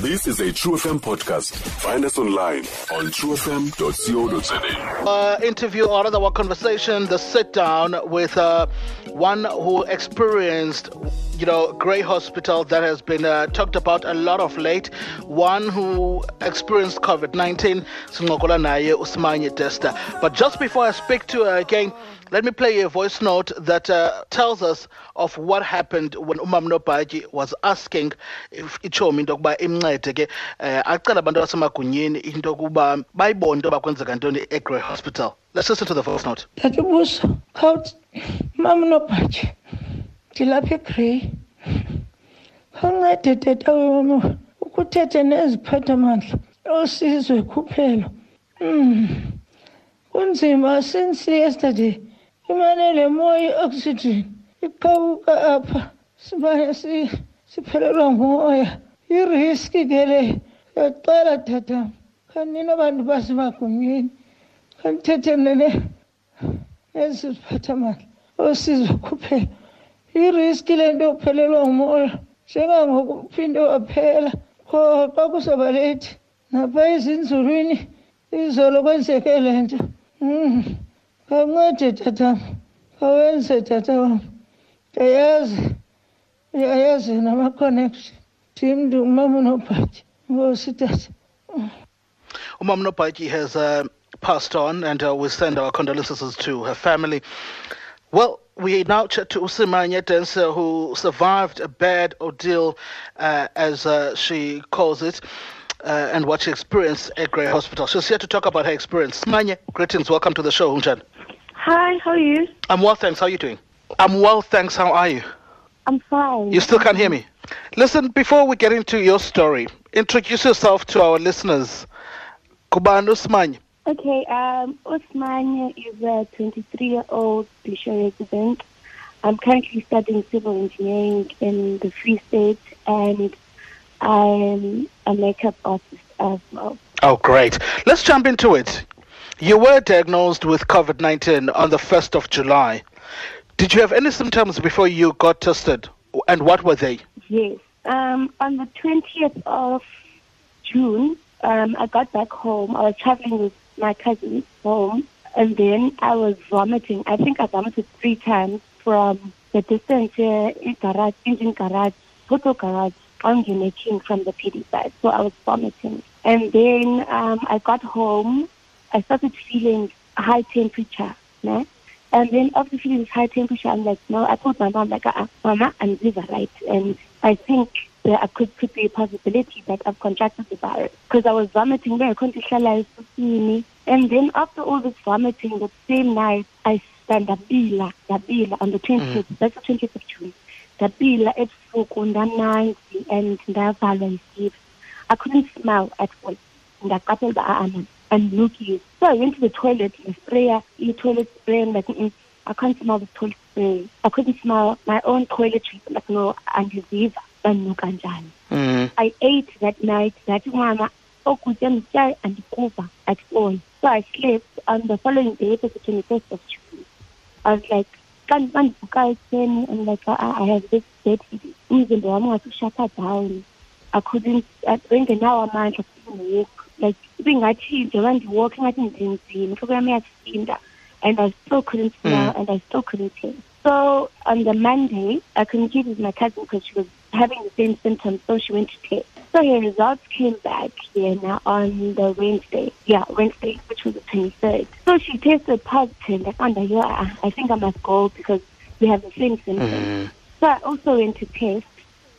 This is a True FM podcast. Find us online on truefm.co.za. uh, interview or rather our conversation, the sit down with uh, one who experienced, you know, Grey Hospital that has been uh, talked about a lot of late. One who experienced COVID 19, Singokola Naye Usmanye. But just before I speak to her again, let me play a voice note that uh, tells us of what happened when Umam Nopaji was asking if ichomi into yokuba imncede ke eh acela abantu abasemagunyeni into yokuba bayibone into yoba kwenzeka ntoni eGrey Hospital. Let's listen to the voice note. That Tatubuso, khawuthi mama nobhaji ndilapha egrey. Khawuncede tata wam ukuthetha neziphathamandla osizwe kuphela. Mm. kunzima since yesterday imane le moya i-oxygen iqhawuka apha. Simane si- siphelelwa ngumoya. Iriski ke le. Yacela tatam khanina abantu basemagunyeni. Khandithethe nene ezi ziphathamandla osizo kuphela. Iriski le nto yokuphelelwa ngumoya. Njengangoku uphinde waphela. Kho xa kuzoba leyithi napha ezinzulwini izolo kwenzeke le nto. Mm. khawuncede tatam khawenze tata wam ndiyayazi ndiyayazi nama-connection ndim ndingumama nobhaji nkosi tata. Umam Nopaji has uh, passed on, and uh, we send our condolences to her family. Well, we now chat to Usimanya Denser, who survived a bad ordeal, uh, as uh, she calls it, uh, and what she experienced at Grey Hospital. She's here to talk about her experience. Smanya, greetings. Welcome to the show, Hunjan. Hi, how are you? I'm well, thanks. How are you doing? I'm well, thanks. How are you? I'm fine. You still can't hear me? Listen, before we get into your story, introduce yourself to our listeners. Kubanu Smanya. Okay, um, Osman is a 23-year-old Bisho resident. I'm currently studying civil engineering in the Free State, and I'm a makeup artist as well. Oh, great. Let's jump into it. You were diagnosed with COVID 19 on the 1st of July. Did you have any symptoms before you got tested? And what were they? Yes. Um, on the 20th of June, um, I got back home. I was traveling with my cousins home, and then I was vomiting. I think I vomited three times from the distance here in garage, engine garage, photo garage, on King from the PD side. So I was vomiting. And then um, I got home. I started feeling high temperature. Ne? And then after feeling this high temperature, I'm like, no, I told my mom, like, uh, Mama, I'm liver right. And I think there could, could be a possibility that I've contracted the virus. Because I was vomiting very continuously. And then after all this vomiting, the same night, I stand Dabila, Dabila on the 20th, that's the 20th of June. Dabila ebusuku ndananzi and ndavalwa yisiva. I couldn't smell at all. Ndaqaphela uba ah, man, andilukile. So I went to the toilet, the sprayer, the toilet spray, and like, mm, I can't smell the toilet spray. I couldn't smell my own toiletries. Like, no, andiziva, banuka njani. Mm. I ate that night. That mama, ukutya ndityayo andikuva at all. So I slept on the following day, the 21st of June. I was like, xa ndivuka ekuseni I'm like, I have this dead umzimba wami ungathi ushata down. I couldn't, bengenawo amandla to walk. Like, ibingathi njengoba ndiwalk ingathi ndinzima, intloko yami iyasinda. And I still couldn't smell and I still couldn't taste. So on the Monday, I communicated with my cousin because she was having the same symptoms, so she went to test. So her results came back here now on the Wednesday. Yeah, Wednesday, which was the 23rd. So she tested positive. Like, under you, I think I must go because we have the same symptoms. So I also went to test,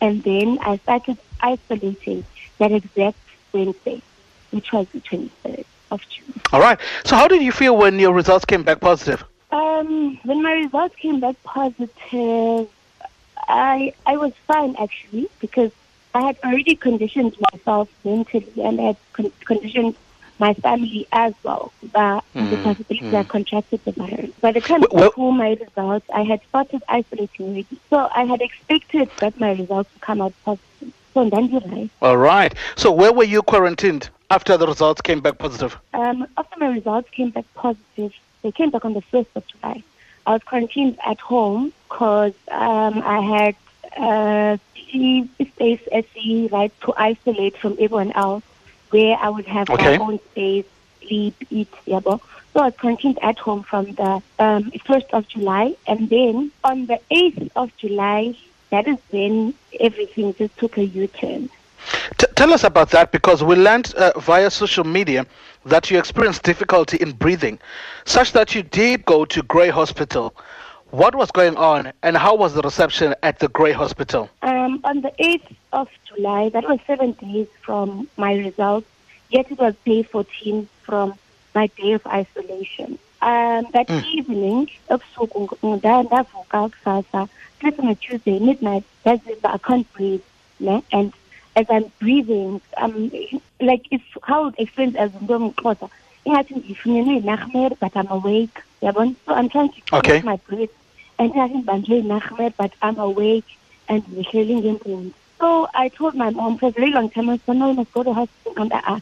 and then I started isolating that exact Wednesday, which was the 23rd of June. All right. So, how did you feel when your results came back positive? Um, when my results came back positive, I I was fine actually because I had already conditioned myself mentally and I had con- conditioned my family as well that the possibility I contracted the virus. By the time Well- I saw my results, I had started isolating already. So I had expected that my results would come out positive. So then you're. All right. So, where were you quarantined after the results came back positive? Um, after my results came back positive, they came back on the 1st of July. I was quarantined at home because um, I had uh, space SE, right, to isolate from everyone else, where I would have Okay. my own space, sleep, eat, yeah, so I was quarantined at home from the um, 1st of July, and then on the 8th of July, that is when everything just took a U-turn. T- tell us about that because we learned uh, via social media that you experienced difficulty in breathing, such that you did go to Grey Hospital. What was going on, and how was the reception at the Grey Hospital? Um, on the 8th of July, that was seven days from my results, yet it was day 14 from my day of isolation. Um, that evening, ebusuku ndavuka kusasa, on a Tuesday, midnight, that's it, I can't breathe. And as I'm breathing, um, like it's how I it as. Ingathi ngifunyenwe yinarmare, but I'm awake. So I'm trying to catch Okay. my breath. And ingathi ngibanjwe yinarmare, but I'm awake and ngemboni. So I told my mom for a very long time, I said, no, you must go to hospital. And I,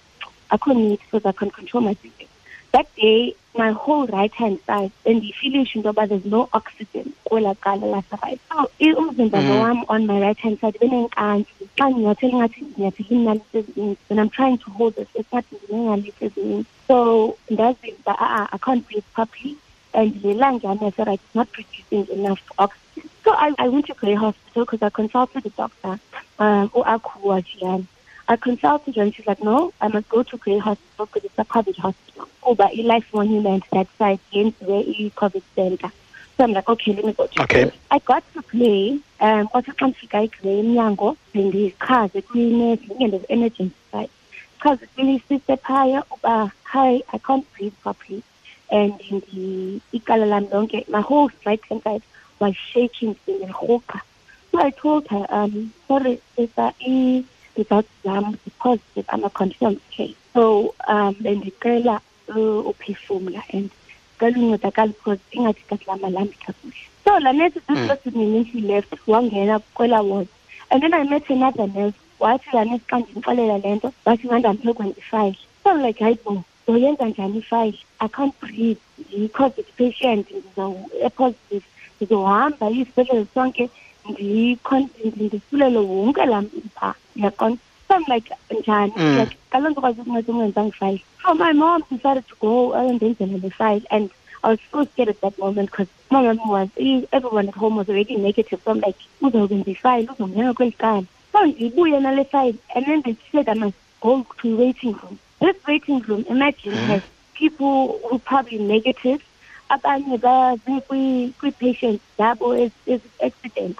I couldn't eat because I couldn't control my breathing. That day, my whole right hand side, and the feeling but there's no oxygen. kwela cala laseright. So i- umzimba lo wami on my right hand side benenkansi. Xa nginyathela ngathi nginyathela iinaliti ezininzi. When I'm trying to hold this, it's not nginenaliti ezininzi. So ndazi uba ah, I can't breathe properly. And the lung yaseRight is not producing enough oxygen. So I, I went to Grey Hospital because I consulted the doctor, um, Gianni. I consulted her and she's like, no, I must go to Grey Hospital because it's a COVID hospital. Oh, but Life Monument, that site, against where e COVID center. So I'm like, okay, let me go to Okay. Grey. I got to Grey, um, ndifika eGrey emnyango ndichaze kwinesi ingendo emergency site. Chaze kwilisiste phaya uba, hi, I can't breathe properly. And ndi icala lam lonke, my whole right hand side was shaking ndindirhuqa. So I told her, um, sorry, sister, i results zam positive, I'm a confirmed case. So um bendicela uh, uphefumla and cela uncedakala because ingathi kakulama lambi kakuhle. So la nurse this person immediately left wangena kwela ward. And then I met another nurse. Wathi la nurse xa ndimxelela le nto wathi ngande amphekwent ifayile. So I'm like, hayi bo, zoyenza njani ifayile? I can't breathe. Yi-COVID patient, ndizo-positive. Ndizohamba isibhedlele sonke ndisulele wonke laa mpha yaqona i'm like njani Mm. like kaloku ndikwazi ukunceda ungenzanga ifayile so my mom decided to go ayondenzela le file and I was so scared at that moment because my mom was, everyone at home was already negative. So I'm like, uzokwenza ifile, uzongena kweli cala. So ndibuye nale file and then they said I must go to waiting room. This waiting room, imagine, has people who probably negative abanye baze kwi- kwi-patients zabo ezi-accident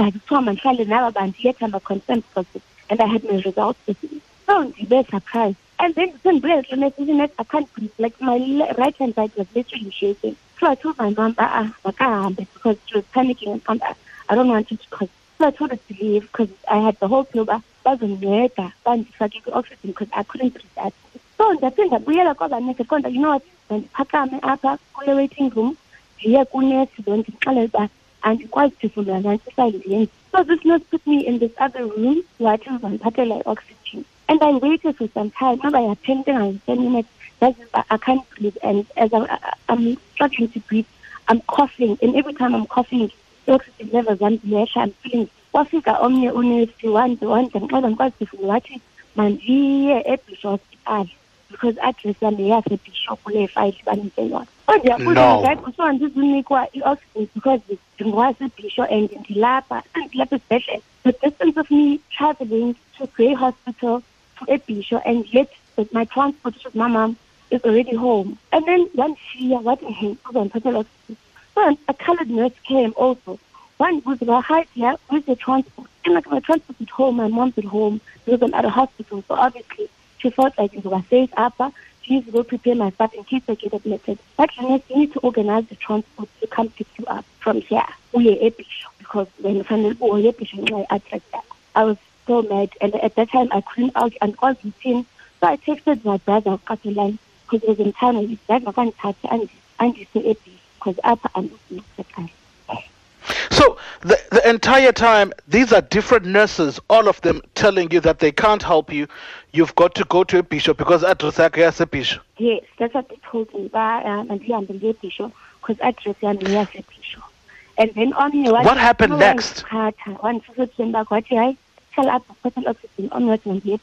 but kuthiwa mandihlale naba bantu yet I'm a concerned person and I had my results this week. So ndibe surprised. And then sendibuye eklinikhi I can't breathe. Like my right hand side was literally shaking. So I told my mom, ah, makahambe because she was panicking and found, I don't want it because so I told her to leave because I had the whole pill bazondinceda bandifake kwi-oxygen because I couldn't breathe that. So ndaphinda ndabuyela kwabanesi konta you know what mandiphakame apha kule waiting room ndiye kunesi lo ndimxelele uba andikwazi phefumla nantsi isayile ndiyenzi so this nurse put me in this other room wathi uzandiphathela i-oxygen and I waited for some time noba ya-ten ten minutes that's I, I can't breathe and as I, I, I'm struggling to breathe I'm coughing and every time I'm coughing i-oxygen levels zam ziyehla I'm feeling kwafika omnye unesi wandixela ndikwazi phefumla wathi mandiye ebhisho hospital because address yam yeyasebhisho kule fayile banike yona. So ndiyabuza No. ngathi kuthiwa ndizunikwa i-oxygen because ndingowasebhisho and ndilapha andilapha esibhedlele. The distance of me traveling to grey hospital to ebhisho and yet with my transport is my mom is already home. And then wandishiya wathi hey uzondiphathela oxygen so a colored nurse came also. One was about hi dear where's your transport. And like my transport at home my mom's at home because I'm at a hospital. So obviously she felt like it was safe upper she go prepare my stuff in case I get admitted but nurse you need to organize the transport to come pick you up from here. Uye ebhisho because when fanele uye ebhisho ngenxa address yakho I was so mad and at that time I couldn't out and cause routine so I texted my brother uqaphelani because he was in town and his dad makandithathe andi- andise ebhisho because apha andikusekhaya So the the entire time, these are different nurses, all of them telling you that they can't help you. You've got to go to a bishop because address yakho yasebhisho. Yes, that's what they told me. Um, andihambe ngebhisho because address yami yasebhisho. And then on your What happened next? One September, got I tell up total oxygen on what one yet.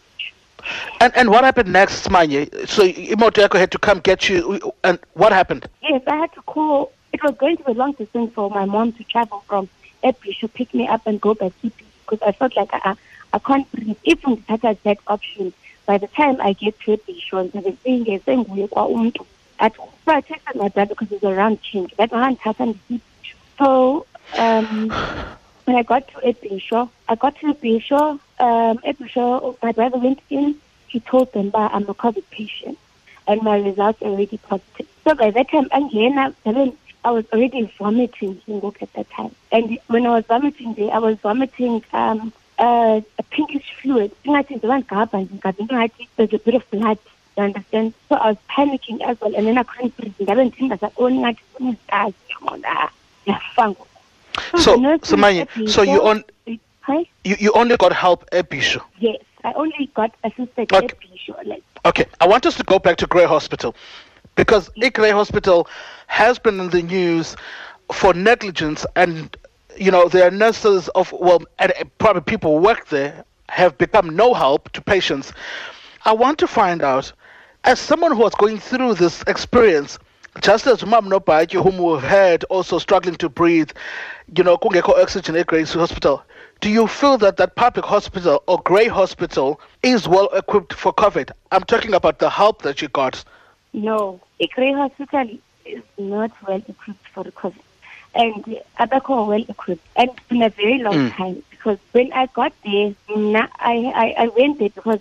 And and what happened next, Manye? So imoto had to come get you, and what happened? Yes, I had to call. It was going to be a long distance for my mom to travel from Epish to pick me up and go back to because I felt like I, I can't breathe. Even had that option, by the time I get to Epish, I'm saying, saying, at so I texted my dad because it's around change. That one happened. So um, when I got to Ebisho, I got to Ebisho. Um, Ebisho, my brother went in. He told them that I'm a COVID patient, and my results already positive. So by that time, again, I was already vomiting in work at that time. And when I was vomiting there, I was vomiting um, uh, a pinkish fluid. I think the one There's a bit of blood you understand? So I was panicking as well, and then I couldn't breathe. Ngabe ngithinda sakoni ngathi kunesigazi yabona yafanga. So, so, Manye, so you on Hi? you, you only got help at Bisho. Yes, I only got assisted Okay. at Bisho. Like, Okay, I want us to go back to Grey Hospital because I Grey Hospital has been in the news for negligence, and you know there are nurses of well, and probably people who work there have become no help to patients. I want to find out, as someone who was going through this experience, just as Mam Nopaiki, whom we've heard also struggling to breathe, you know, kungekho oxygen at Grey Hospital, do you feel that that public hospital or Grey Hospital is well equipped for COVID? I'm talking about the help that you got. no, a Grey Hospital is not well equipped for the COVID. And Abako well equipped. And it's been a very long Mm. time because when I got there, I, I, I went there because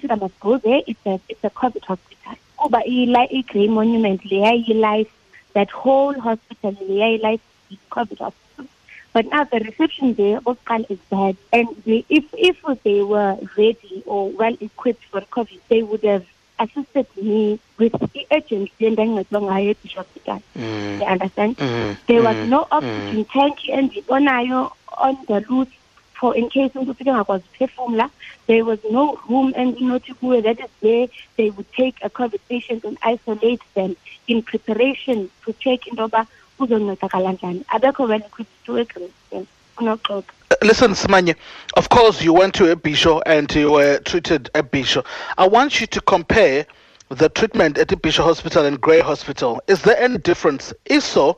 said I must go there. It's a, it's a COVID hospital. Kuba ila i-Grey Monument, leya life that whole hospital, life is COVID hospital. But now the reception there, Oskal is bad. And they, if, if they were ready or well equipped for COVID, they would have assisted me with the urgency and then ngayo hospital. You understand? Mm, There was mm, no oxygen tank endibonayo on the route for in case umuntu ufike ngakwazi ukuphefumula. There was no room and endinothi kuyo that is where they would take a COVID patient and isolate them in preparation to check into yoba uzoncedakala njani. Abekho well equipped to work Uh, Listen, Smanye, of course you went to Ebisho and you were treated at Ebisho. I want you to compare the treatment at Ebisho Hospital and Grey Hospital. Is there any difference? If so,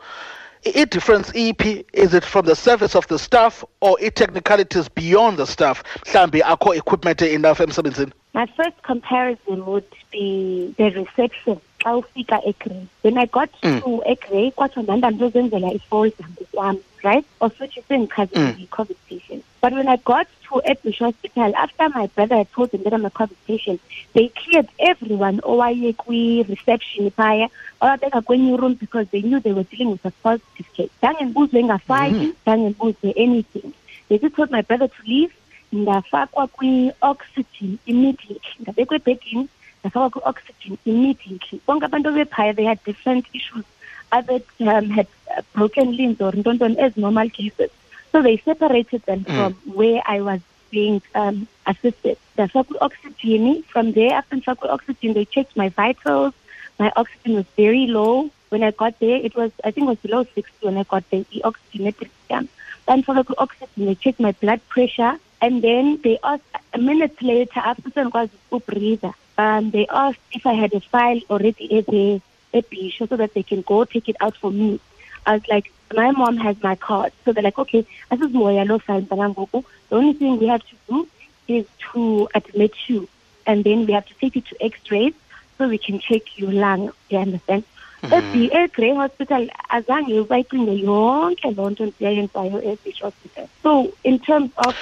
i- i difference EP is it from the service of the staff or i technicalities beyond the staff? Mhlambi akho equipment enough emsebenzini. My first comparison would be the reception. Xa ufika eGrey. When I got Mm. to eGrey, kwathiwa nanda ndizenzela ifolder ngokwami, right? Of isengichazile Mm. i-COVID patient. But when I got to Edbush Hospital, after my brother had told them that I'm a COVID patient, they cleared everyone owaye kwi-reception phaya ababeka kwenye room because they knew they were dealing with a positive case. Zange ngibuzwe ngafaki, zange ngibuzwe anything. They just told my brother to leave ndafakwa kwi-oxygen immediately ndabekwa ebhedini ndafakwa kwi-oxygen immediately bonke abantu bephaya they had different issues other um, had uh, broken limbs or ntontoni as normal cases. So they separated them from where i was being um, assisted. Ndafakwa kwi-oxygen from there after ndifakwa kwi-oxygen they checked my vitals. My oxygen was very low. When i got there it was i think it was below 60 when i got there the oxygen yam ndandifakwa kwi-oxygen they checked my blood pressure. And then they asked a minute later after sengikwazi ukubreather um, they asked if i had a file already at the ebisho so that they can go take it out for me. I was like my mom has my card. So they're like okay asisihoya loo file mntanangoku the only thing we have to do is to admit you and then we have to take you to x-rays so we can check your lung. You understand? Mm-hmm. Ebi- egrey hospital azange bayicinge yonke loo nto ndiyayenzayo ebish hospital. So in terms of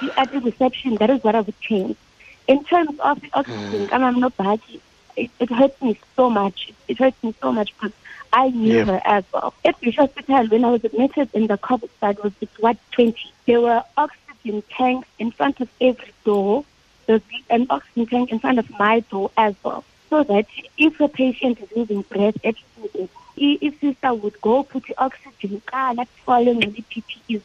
the at the reception that is what i would change. In terms of the oxygen mm. kamam nobhaki it, it hurts me so much it hurts me so much because i knew Yeah. her as well at the hospital when i was admitted in the covid side was it what 20 there were oxygen tanks in front of every door there's an oxygen tank in front of my door as well so that if a patient is losing breath at i- if sister would go put the oxygen kala following the PPEs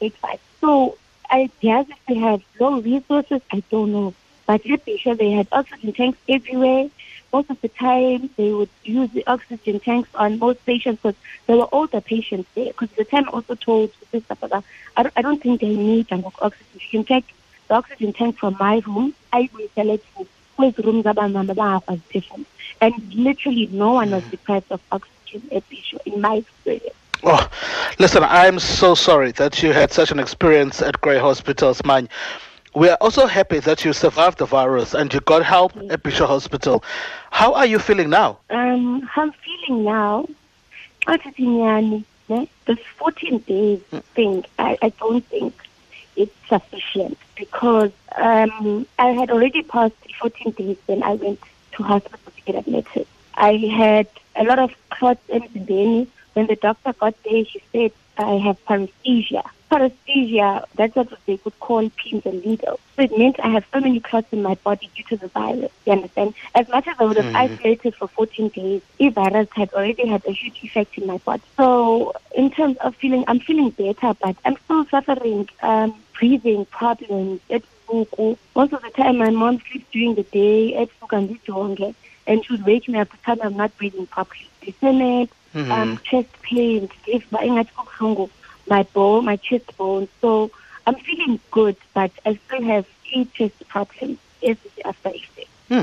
eight five. So I guess if they have low resources, I don't know. But at Bisho, they had oxygen tanks everywhere. Most of the time, they would use the oxygen tanks on most patients because there were older patients there. Because the time also told sister, "Baba, uh, I don't, I don't think they need oxygen. Can take the oxygen tank from my room. I will sell it to whose room was different. And literally, no one was deprived of oxygen at Bisho, in my experience. Oh, listen, I'm so sorry that you had such an experience at Grey Hospitals, man. We are also happy that you survived the virus and you got help at Bisho Hospital. How are you feeling now? Um, I'm feeling now. This 14 days thing, I, I don't think it's sufficient because um, I had already passed 14 days when I went to hospital to get admitted. I had a lot of clots in the when the doctor got there, she said, I have paresthesia. Paresthesia, that's what they would call pins and needles. So it meant I have so many clots in my body due to the virus. You understand? As much as I would have mm-hmm. isolated for 14 days, the virus had already had a huge effect in my body. So in terms of feeling, I'm feeling better, but I'm still suffering um, breathing problems. At most of the time, my mom sleeps during the day at and she would wake me up to tell me I'm not breathing properly. Mm-hmm. um, chest pains, if my bone, my chest bone. So I'm feeling good, but I still have eight chest problems after Easter. Hmm.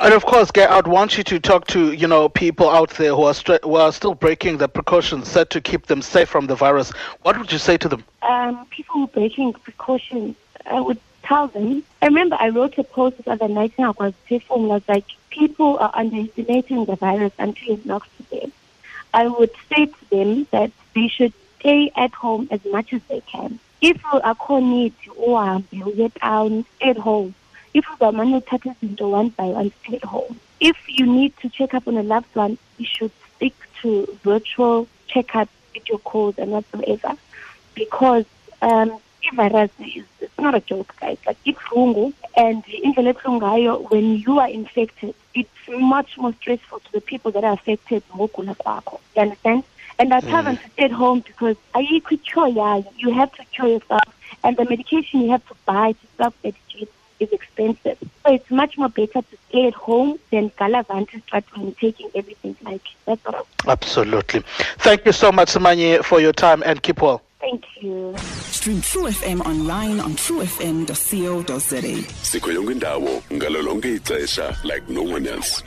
And of course, I'd want you to talk to you know people out there who are who are still breaking the precautions set to keep them safe from the virus. What would you say to them? Um, people who are breaking precautions, I would tell them. I remember I wrote a post the other night and I was platform was like people are underestimating the virus until it knocks to them. I would say to them that they should stay at home as much as they can. If you are need or you get down, stay at home. If you are into one by one, stay at home. If you need to check up on a loved one, you should stick to virtual checkup, video calls, and whatsoever. Because um, virus is it's not a joke, guys. Like it's fungu, and in when you are infected, it's much more stressful to the people that are affected. You understand? And I tell them to stay at home because I could cure you have to cure yourself and the medication you have to buy to self medicate is expensive. So it's much more better to stay at home than galavant struggling taking everything like that's all. Absolutely. Thank you so much, Samanye, for your time and keep well. Thank you. Stream True FM online on truefm.co.za. Sikho yonke indawo ngalo ixesha like no one else.